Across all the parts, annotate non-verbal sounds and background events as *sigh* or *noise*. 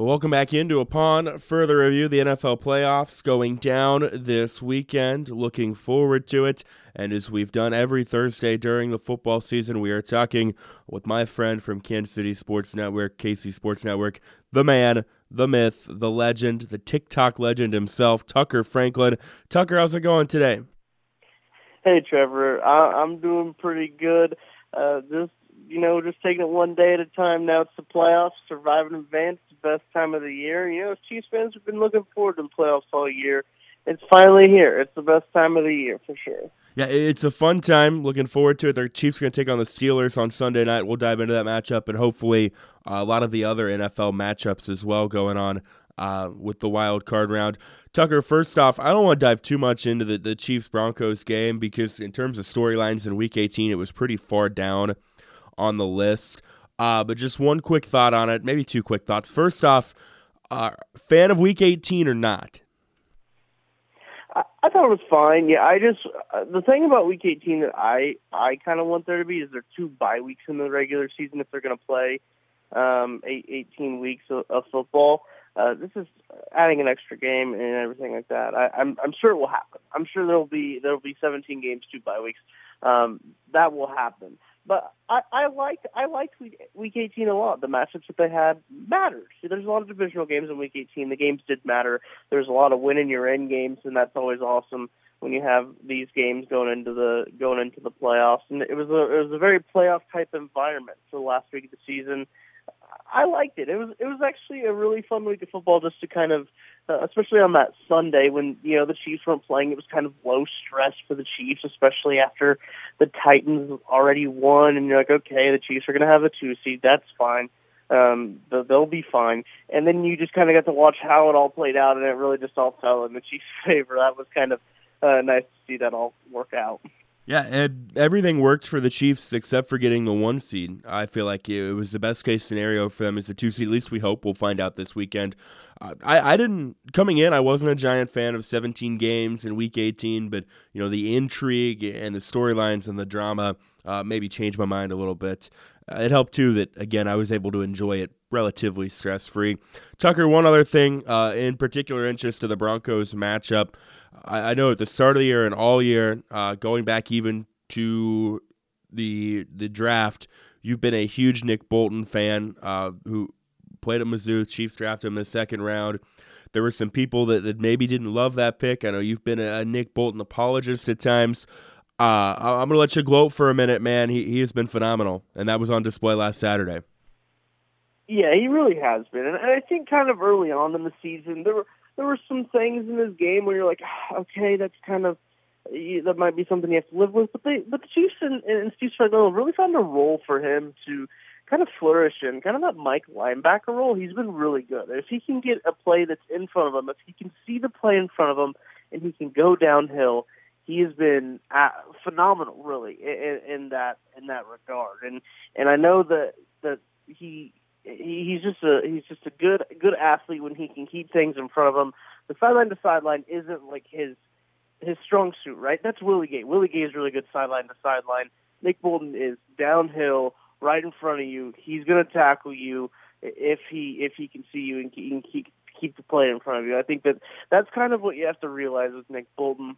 Well, welcome back into Upon Further Review. The NFL playoffs going down this weekend. Looking forward to it. And as we've done every Thursday during the football season, we are talking with my friend from Kansas City Sports Network, KC Sports Network, the man, the myth, the legend, the TikTok legend himself, Tucker Franklin. Tucker, how's it going today? Hey, Trevor. I- I'm doing pretty good. Uh, just you know, just taking it one day at a time. Now it's the playoffs, surviving advance, the best time of the year. You know, Chiefs fans have been looking forward to the playoffs all year. It's finally here. It's the best time of the year for sure. Yeah, it's a fun time. Looking forward to it. The Chiefs are going to take on the Steelers on Sunday night. We'll dive into that matchup and hopefully uh, a lot of the other NFL matchups as well going on uh, with the wild card round. Tucker, first off, I don't want to dive too much into the, the Chiefs Broncos game because, in terms of storylines in Week 18, it was pretty far down on the list. Uh, but just one quick thought on it, maybe two quick thoughts. First off, uh, fan of Week 18 or not? I, I thought it was fine. Yeah, I just uh, the thing about Week 18 that I I kind of want there to be is there two bye weeks in the regular season if they're going to play um, eight, 18 weeks of, of football. Uh, this is adding an extra game and everything like that. I, I'm I'm sure it will happen. I'm sure there'll be there'll be 17 games, two bye weeks. Um, that will happen. But I, I liked I liked week, week 18 a lot. The matchups that they had mattered. See, there's a lot of divisional games in week 18. The games did matter. There's a lot of win in your end games, and that's always awesome when you have these games going into the going into the playoffs. And it was a it was a very playoff type environment for the last week of the season. I liked it. It was it was actually a really fun week of football just to kind of, uh, especially on that Sunday when you know the Chiefs weren't playing. It was kind of low stress for the Chiefs, especially after the Titans already won, and you're like, okay, the Chiefs are going to have a two seed. That's fine. Um, they'll be fine. And then you just kind of got to watch how it all played out, and it really just all fell in the Chiefs' *laughs* favor. That was kind of uh, nice to see that all work out. Yeah, and everything worked for the Chiefs except for getting the one seed. I feel like it was the best case scenario for them as the two seed. At least we hope we'll find out this weekend. Uh, I, I didn't coming in. I wasn't a giant fan of 17 games in Week 18, but you know the intrigue and the storylines and the drama uh, maybe changed my mind a little bit. Uh, it helped too that again I was able to enjoy it relatively stress free. Tucker, one other thing uh, in particular interest to the Broncos matchup. I, I, know at the start of the year and all year, uh, going back even to the the draft, you've been a huge Nick Bolton fan uh, who played at Mizzou. Chiefs drafted him in the second round. There were some people that, that maybe didn't love that pick. I know you've been a, a Nick Bolton apologist at times. Uh, I'm going to let you gloat for a minute, man. He, he has been phenomenal, and that was on display last Saturday. Yeah, he really has been, and I think kind of early on in the season there were there were some things in this game where you're like, ah, okay, that's kind of that might be something you have to live with. But they, but the Chiefs and, and Steve Spagnuolo really found a role for him to kind of flourish in, kind of that Mike linebacker role. He's been really good. If he can get a play that's in front of him, if he can see the play in front of him, and he can go downhill, he has been uh, phenomenal, really, in, in that in that regard. And and I know that that he he's just a he's just a good good athlete when he can keep things in front of him. The sideline to sideline isn't like his his strong suit, right? That's Willie Gay. Willie Gay is really good sideline to sideline. Nick Bolton is downhill, right in front of you. He's going to tackle you if he if he can see you and keep keep the play in front of you. I think that that's kind of what you have to realize with Nick Bolton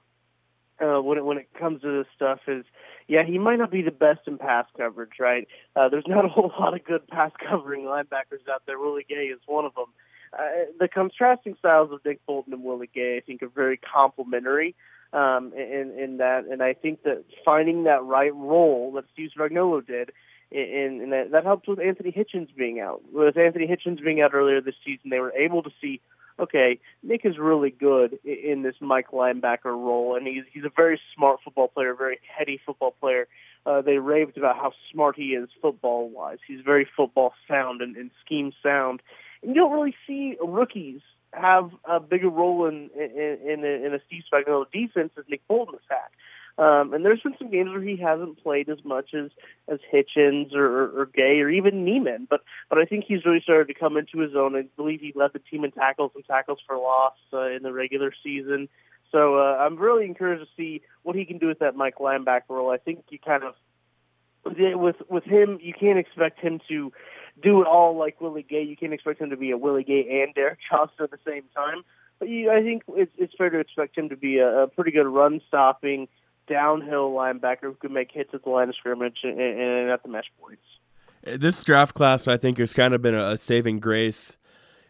uh, when it when it comes to this stuff is, yeah, he might not be the best in pass coverage, right? Uh, there's not a *laughs* whole lot of good pass covering linebackers out there. Willie Gay is one of them. Uh, the contrasting styles of Nick Bolton and Willie Gay, I think, are very complementary um, in in that, and I think that finding that right role that Steve Spagnuolo did. And, and that, that helped with Anthony Hitchens being out. With Anthony Hitchens being out earlier this season, they were able to see okay, Nick is really good in this Mike linebacker role, and he's he's a very smart football player, very heady football player. Uh, they raved about how smart he is football wise. He's very football sound and, and scheme sound, and you don't really see rookies have a bigger role in in in a, in a Steve Spagnuolo defense as Nick Bolton has had. Um, and there's been some games where he hasn't played as much as as Hitchens or, or, Gay or even Niemann, but but I think he's really started to come into his own. I believe he led the team in tackles and tackles for loss uh, in the regular season. So uh, I'm really encouraged to see what he can do with that Mike linebacker role. I think you kind of with with him, you can't expect him to do it all like Willie Gay. You can't expect him to be a Willie Gay and Derrick Johnson at the same time. But you, I think it's, it's fair to expect him to be a, a pretty good run stopping downhill linebacker who can make hits at the line of scrimmage and, and at the mesh points. This draft class, I think, has kind of been a saving grace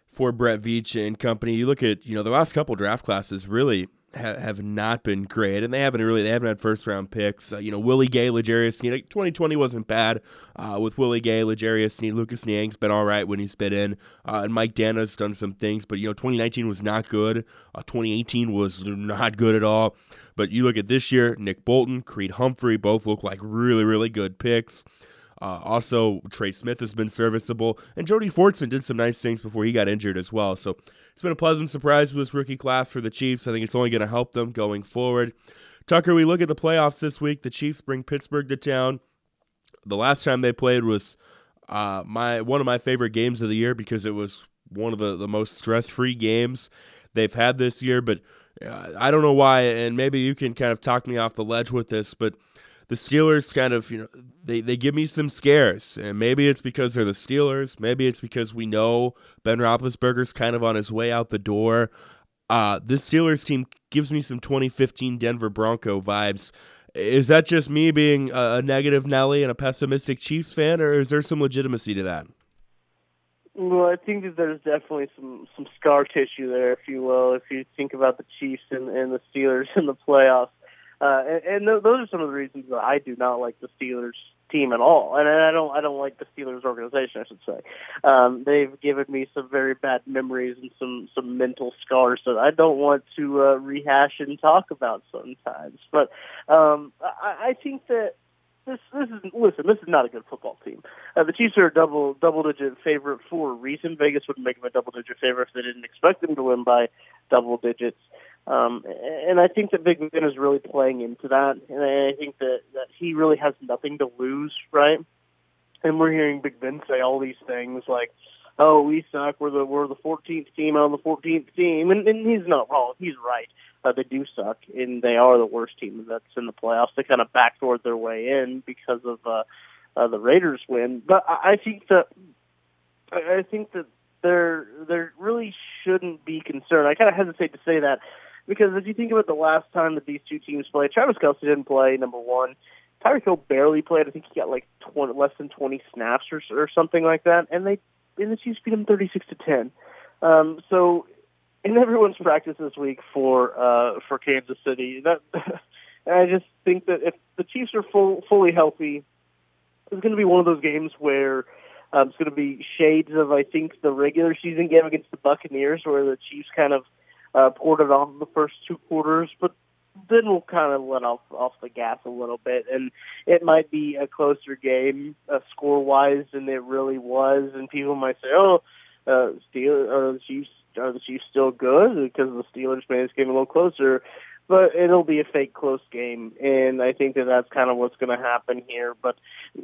for Brett Veach and company. You look at you know the last couple draft classes really ha- have not been great, and they haven't really they haven't had first round picks. Uh, you know Willie Gay, L'Jarius Sneed. Like, 2020 wasn't bad uh, with Willie Gay, L'Jarius Sneed. Lucas Niang's been all right when he's been in, uh, and Mike Danna's done some things, but you know 2019 was not good. Uh, 2018 was not good at all. But you look at this year, Nick Bolton, Creed Humphrey, both look like really, really good picks. Uh, also, Trey Smith has been serviceable, and Jody Fortson did some nice things before he got injured as well. So it's been a pleasant surprise with this rookie class for the Chiefs. I think it's only going to help them going forward. Tucker, we look at the playoffs this week. The Chiefs bring Pittsburgh to town. The last time they played was uh, my one of my favorite games of the year because it was one of the, the most stress free games they've had this year. But I don't know why, and maybe you can kind of talk me off the ledge with this, but the Steelers kind of, you know, they, they give me some scares. And maybe it's because they're the Steelers. Maybe it's because we know Ben Roethlisberger's kind of on his way out the door. Uh, this Steelers team gives me some 2015 Denver Bronco vibes. Is that just me being a, a negative Nelly and a pessimistic Chiefs fan, or is there some legitimacy to that? Well, I think that there's definitely some some scar tissue there, if you will, if you think about the Chiefs and, and the Steelers *laughs* in the playoffs. Uh, and, and th- those are some of the reasons that I do not like the Steelers team at all, and I don't I don't like the Steelers organization. I should say um, they've given me some very bad memories and some some mental scars that I don't want to uh, rehash and talk about sometimes. But um, I, I think that listen. This is not a good football team. Uh, the Chiefs are a double double digit favorite for a reason. Vegas wouldn't make them a double digit favorite if they didn't expect them to win by double digits. Um, and I think that Big Ben is really playing into that, and I think that that he really has nothing to lose, right? And we're hearing Big Ben say all these things like, "Oh, we suck. We're the we're the 14th team on the 14th team," and, and he's not wrong. He's right uh, they do suck, and they are the worst team that's in the playoffs. They kind of backdoored their way in because of uh, uh, the Raiders win. But I, I think that I think that there there really shouldn't be concern. I kind of hesitate to say that because if you think about the last time that these two teams played, Travis Kelce didn't play. Number one, Tyreek Hill barely played. I think he got like 20, less than twenty snaps or, or something like that, and they and the Chiefs beat him thirty six to ten. Um, so in everyone's practice this week for uh, for Kansas City. That *laughs* I just think that if the Chiefs are full, fully healthy, it's going to be one of those games where um, it's going to be shades of I think the regular season game against the Buccaneers, where the Chiefs kind of uh, poured it in the first two quarters, but then we'll kind of let off off the gas a little bit, and it might be a closer game uh, score wise than it really was, and people might say, "Oh, uh, Steel or the Chiefs are the Chiefs still good because the Steelers fans came a little closer. But it'll be a fake close game, and I think that that's kind of what's going to happen here. But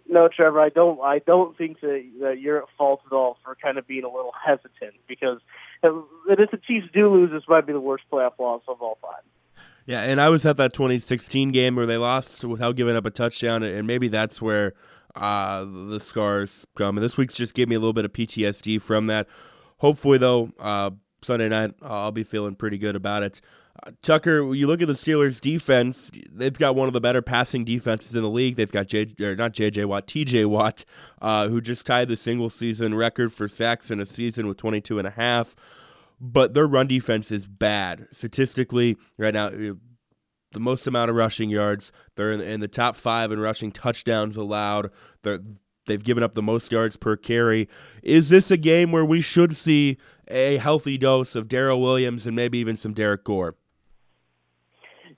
no, Trevor, I don't. I don't think that, that you're at fault at all for kind of being a little hesitant because if the Chiefs do lose, this might be the worst playoff loss of all time. Yeah, and I was at that 2016 game where they lost without giving up a touchdown, and maybe that's where uh, the scars come. And this week's just gave me a little bit of PTSD from that. Hopefully, though, uh, Sunday night, I'll be feeling pretty good about it. Uh, Tucker, you look at the Steelers' defense; they've got one of the better passing defenses in the league. They've got J, or not J.J. Watt, T.J. Watt, uh, who just tied the single season record for sacks in a season with 22 and a half. But their run defense is bad statistically right now. The most amount of rushing yards. They're in, in the top five in rushing touchdowns allowed. They're They've given up the most yards per carry. Is this a game where we should see a healthy dose of Darrel Williams and maybe even some Derrick Gore?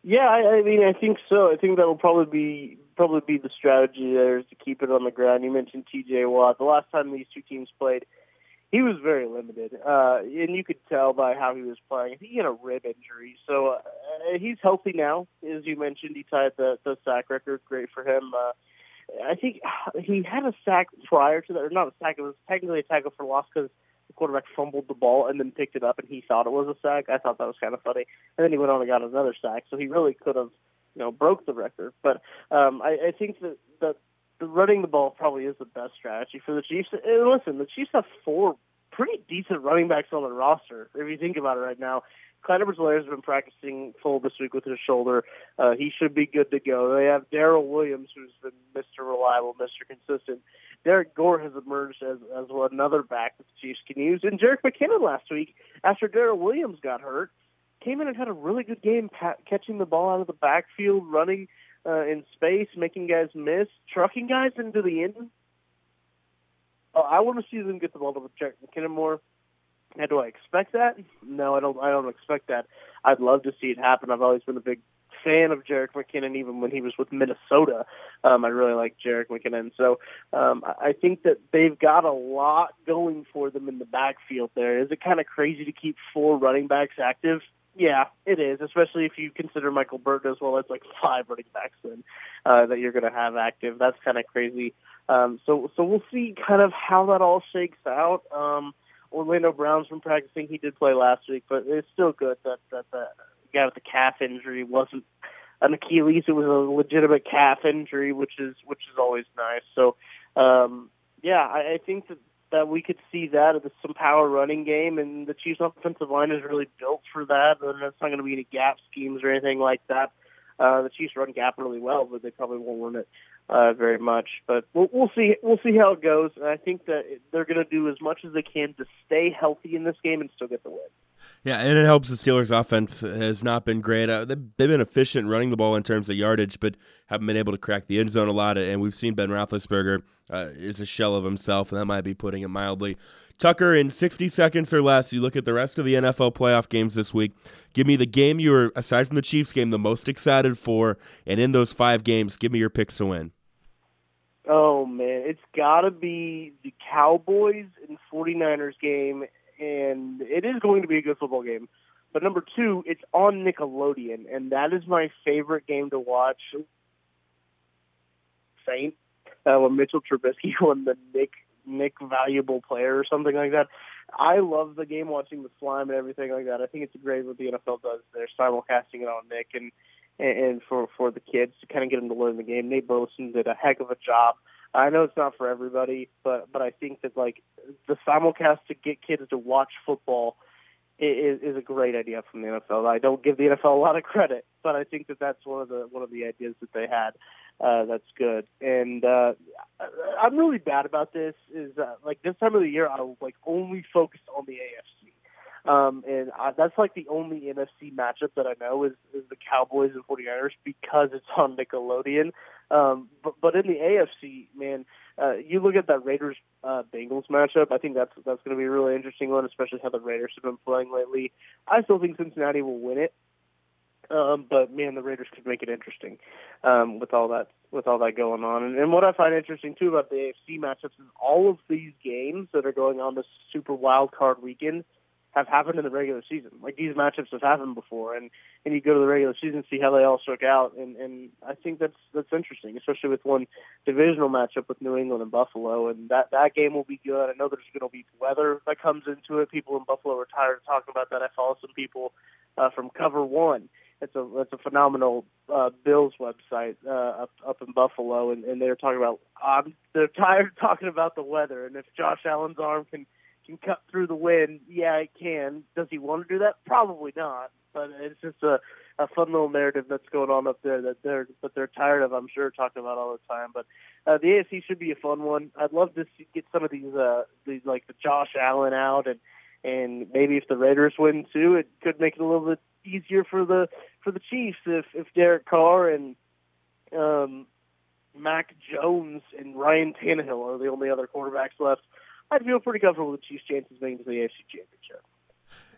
Yeah, I, I mean, I think so. I think that will probably be probably be the strategy there is to keep it on the ground. You mentioned T.J. Watt. The last time these two teams played, he was very limited, uh, and you could tell by how he was playing. He had a rib injury, so uh, he's healthy now. As you mentioned, he tied the, the sack record. Great for him. Uh, I think he had a sack prior to that, or not a sack. It was technically a tackle for loss because the quarterback fumbled the ball and then picked it up, and he thought it was a sack. I thought that was kind of funny. And then he went on and got another sack, so he really could have, you know, broke the record. But um, I, I think that that the running the ball probably is the best strategy for the Chiefs. And listen, the Chiefs have four pretty decent running backs on the roster. If you think about it right now, Clyde Edwards-Helaire has been practicing full this week with his shoulder. Uh, he should be good to go. They have Darrel Williams, who's been Mr. Reliable, Mr. Consistent. Derrick Gore has emerged as as another back that the Chiefs can use. And Jerick McKinnon last week, after Darrel Williams got hurt, came in and had a really good game, pat, catching the ball out of the backfield, running uh, in space, making guys miss, trucking guys into the end. Oh, I want to see them get the ball to Jerick McKinnon more. Now, do I expect that? No, I don't. I don't expect that. I'd love to see it happen. I've always been a big fan of Jerick McKinnon, even when he was with Minnesota. Um, I really like Jerick McKinnon. So um, I think that they've got a lot going for them in the backfield. There is it kind of crazy to keep four running backs active. Yeah, it is, especially if you consider Michael Burton as well as like five running backs then uh, that you're going to have active. That's kind of crazy. Um, so so we'll see kind of how that all shakes out. Um, Orlando Brown's been practicing. He did play last week, but it's still good that that the guy with the calf injury wasn't an Achilles. It was a legitimate calf injury, which is which is always nice. So, um, yeah, I, I think that that we could see that as some power running game, and the Chiefs' offensive line is really built for that. And it's not going to be any gap schemes or anything like that. Uh, the Chiefs run gap really well, but they probably won't run it uh, very much. But we'll, we'll see. We'll see how it goes. And I think that they're going to do as much as they can to stay healthy in this game and still get the win. Yeah, and it helps the Steelers' offense has not been great. Uh, they've, been efficient running the ball in terms of yardage, but haven't been able to crack the end zone a lot. And we've seen Ben Roethlisberger uh, is a shell of himself, and that might be putting it mildly. Tucker, in 60 seconds or less, you look at the rest of the NFL playoff games this week. Give me the game you're, aside from the Chiefs game, the most excited for, and in those five games, give me your picks to win. Oh, man. It's got to be the Cowboys and 49ers game, and it is going to be a good football game. But number two, it's on Nickelodeon, and that is my favorite game to watch. Saint, uh, when Mitchell Trubisky *laughs* won the Nick Nick Valuable Player or something like that. I love the game, watching the slime and everything like that. I think it's great what the NFL does. They're simulcasting it on Nick and and for for the kids to kind of get them to learn the game. Nate Burleson did a heck of a job. I know it's not for everybody, but but I think that like the simulcast to get kids to watch football is, is a great idea from the NFL. I don't give the NFL a lot of credit, but I think that that's one of the one of the ideas that they had. Uh, that's good, and uh, I'm really bad about this. Is uh, like this time of the year, I like only focus on the AFC. Um, and I, that's like the only NFC matchup that I know is, is the Cowboys and 49ers because it's on Nickelodeon. Um, but, but in the AFC, man, uh, you look at that Raiders uh, Bengals matchup. I think that's that's going to be a really interesting one, especially how the Raiders have been playing lately. I still think Cincinnati will win it, um, but man, the Raiders could make it interesting um, with all that with all that going on. And, and what I find interesting too about the AFC matchups is all of these games that are going on this Super Wild Card weekend have happened in the regular season. Like these matchups have happened before, and and you go to the regular season see how they all shook out, and and I think that's that's interesting, especially with one divisional matchup with New England and Buffalo, and that that game will be good. I know there's going to be weather that comes into it. People in Buffalo are tired of talking about that. I follow some people uh, from Cover One. It's a it's a phenomenal uh, Bills website uh, up up in Buffalo, and, and they're talking about um, they're tired of talking about the weather, and if Josh Allen's arm can can cut through the wind, yeah, it can. Does he want to do that? Probably not. But it's just a, a fun little narrative that's going on up there that they're but they're tired of. I'm sure talking about all the time. But uh, the AFC should be a fun one. I'd love to see, get some of these uh, these like the Josh Allen out and and maybe if the Raiders win too, it could make it a little bit easier for the for the Chiefs if if Derek Carr and um, Mac Jones and Ryan Tannehill are the only other quarterbacks left I'd feel pretty comfortable with the Chiefs' chances making to the AFC Championship.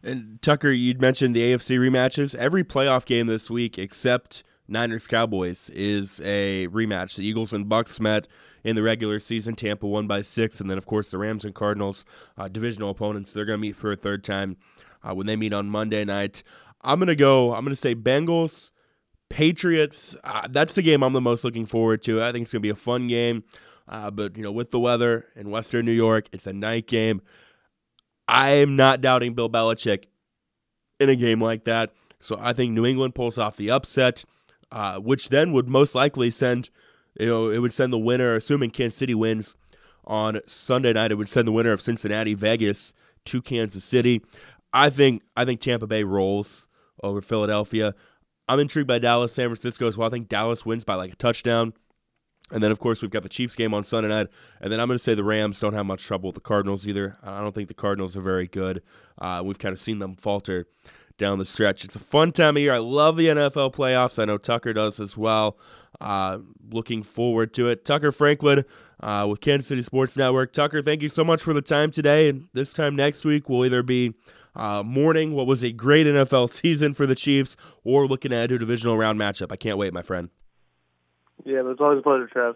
And Tucker, you'd mentioned the AFC rematches. Every playoff game this week, except Niners Cowboys, is a rematch. The Eagles and Bucks met in the regular season. Tampa won by six, and then of course the Rams and Cardinals, uh, divisional opponents. They're going to meet for a third time uh, when they meet on Monday night. I'm going to go. I'm going to say Bengals, Patriots. Uh, that's the game I'm the most looking forward to. I think it's going to be a fun game. Uh, but you know, with the weather in Western New York, it's a night game. I am not doubting Bill Belichick in a game like that. So I think New England pulls off the upset, uh, which then would most likely send you know, it would send the winner, assuming Kansas City wins on Sunday night, it would send the winner of Cincinnati Vegas to Kansas City. I think I think Tampa Bay rolls over Philadelphia. I'm intrigued by Dallas, San Francisco as well. I think Dallas wins by like a touchdown. And then, of course, we've got the Chiefs game on Sunday night. And then I'm going to say the Rams don't have much trouble with the Cardinals either. I don't think the Cardinals are very good. Uh, we've kind of seen them falter down the stretch. It's a fun time of year. I love the NFL playoffs. I know Tucker does as well. Uh, looking forward to it. Tucker Franklin uh, with Kansas City Sports Network. Tucker, thank you so much for the time today. And this time next week, we'll either be uh, mourning what was a great NFL *laughs* season for the Chiefs or looking to a divisional round matchup. I can't wait, my friend. Yeah, but it's always a pleasure, Trev.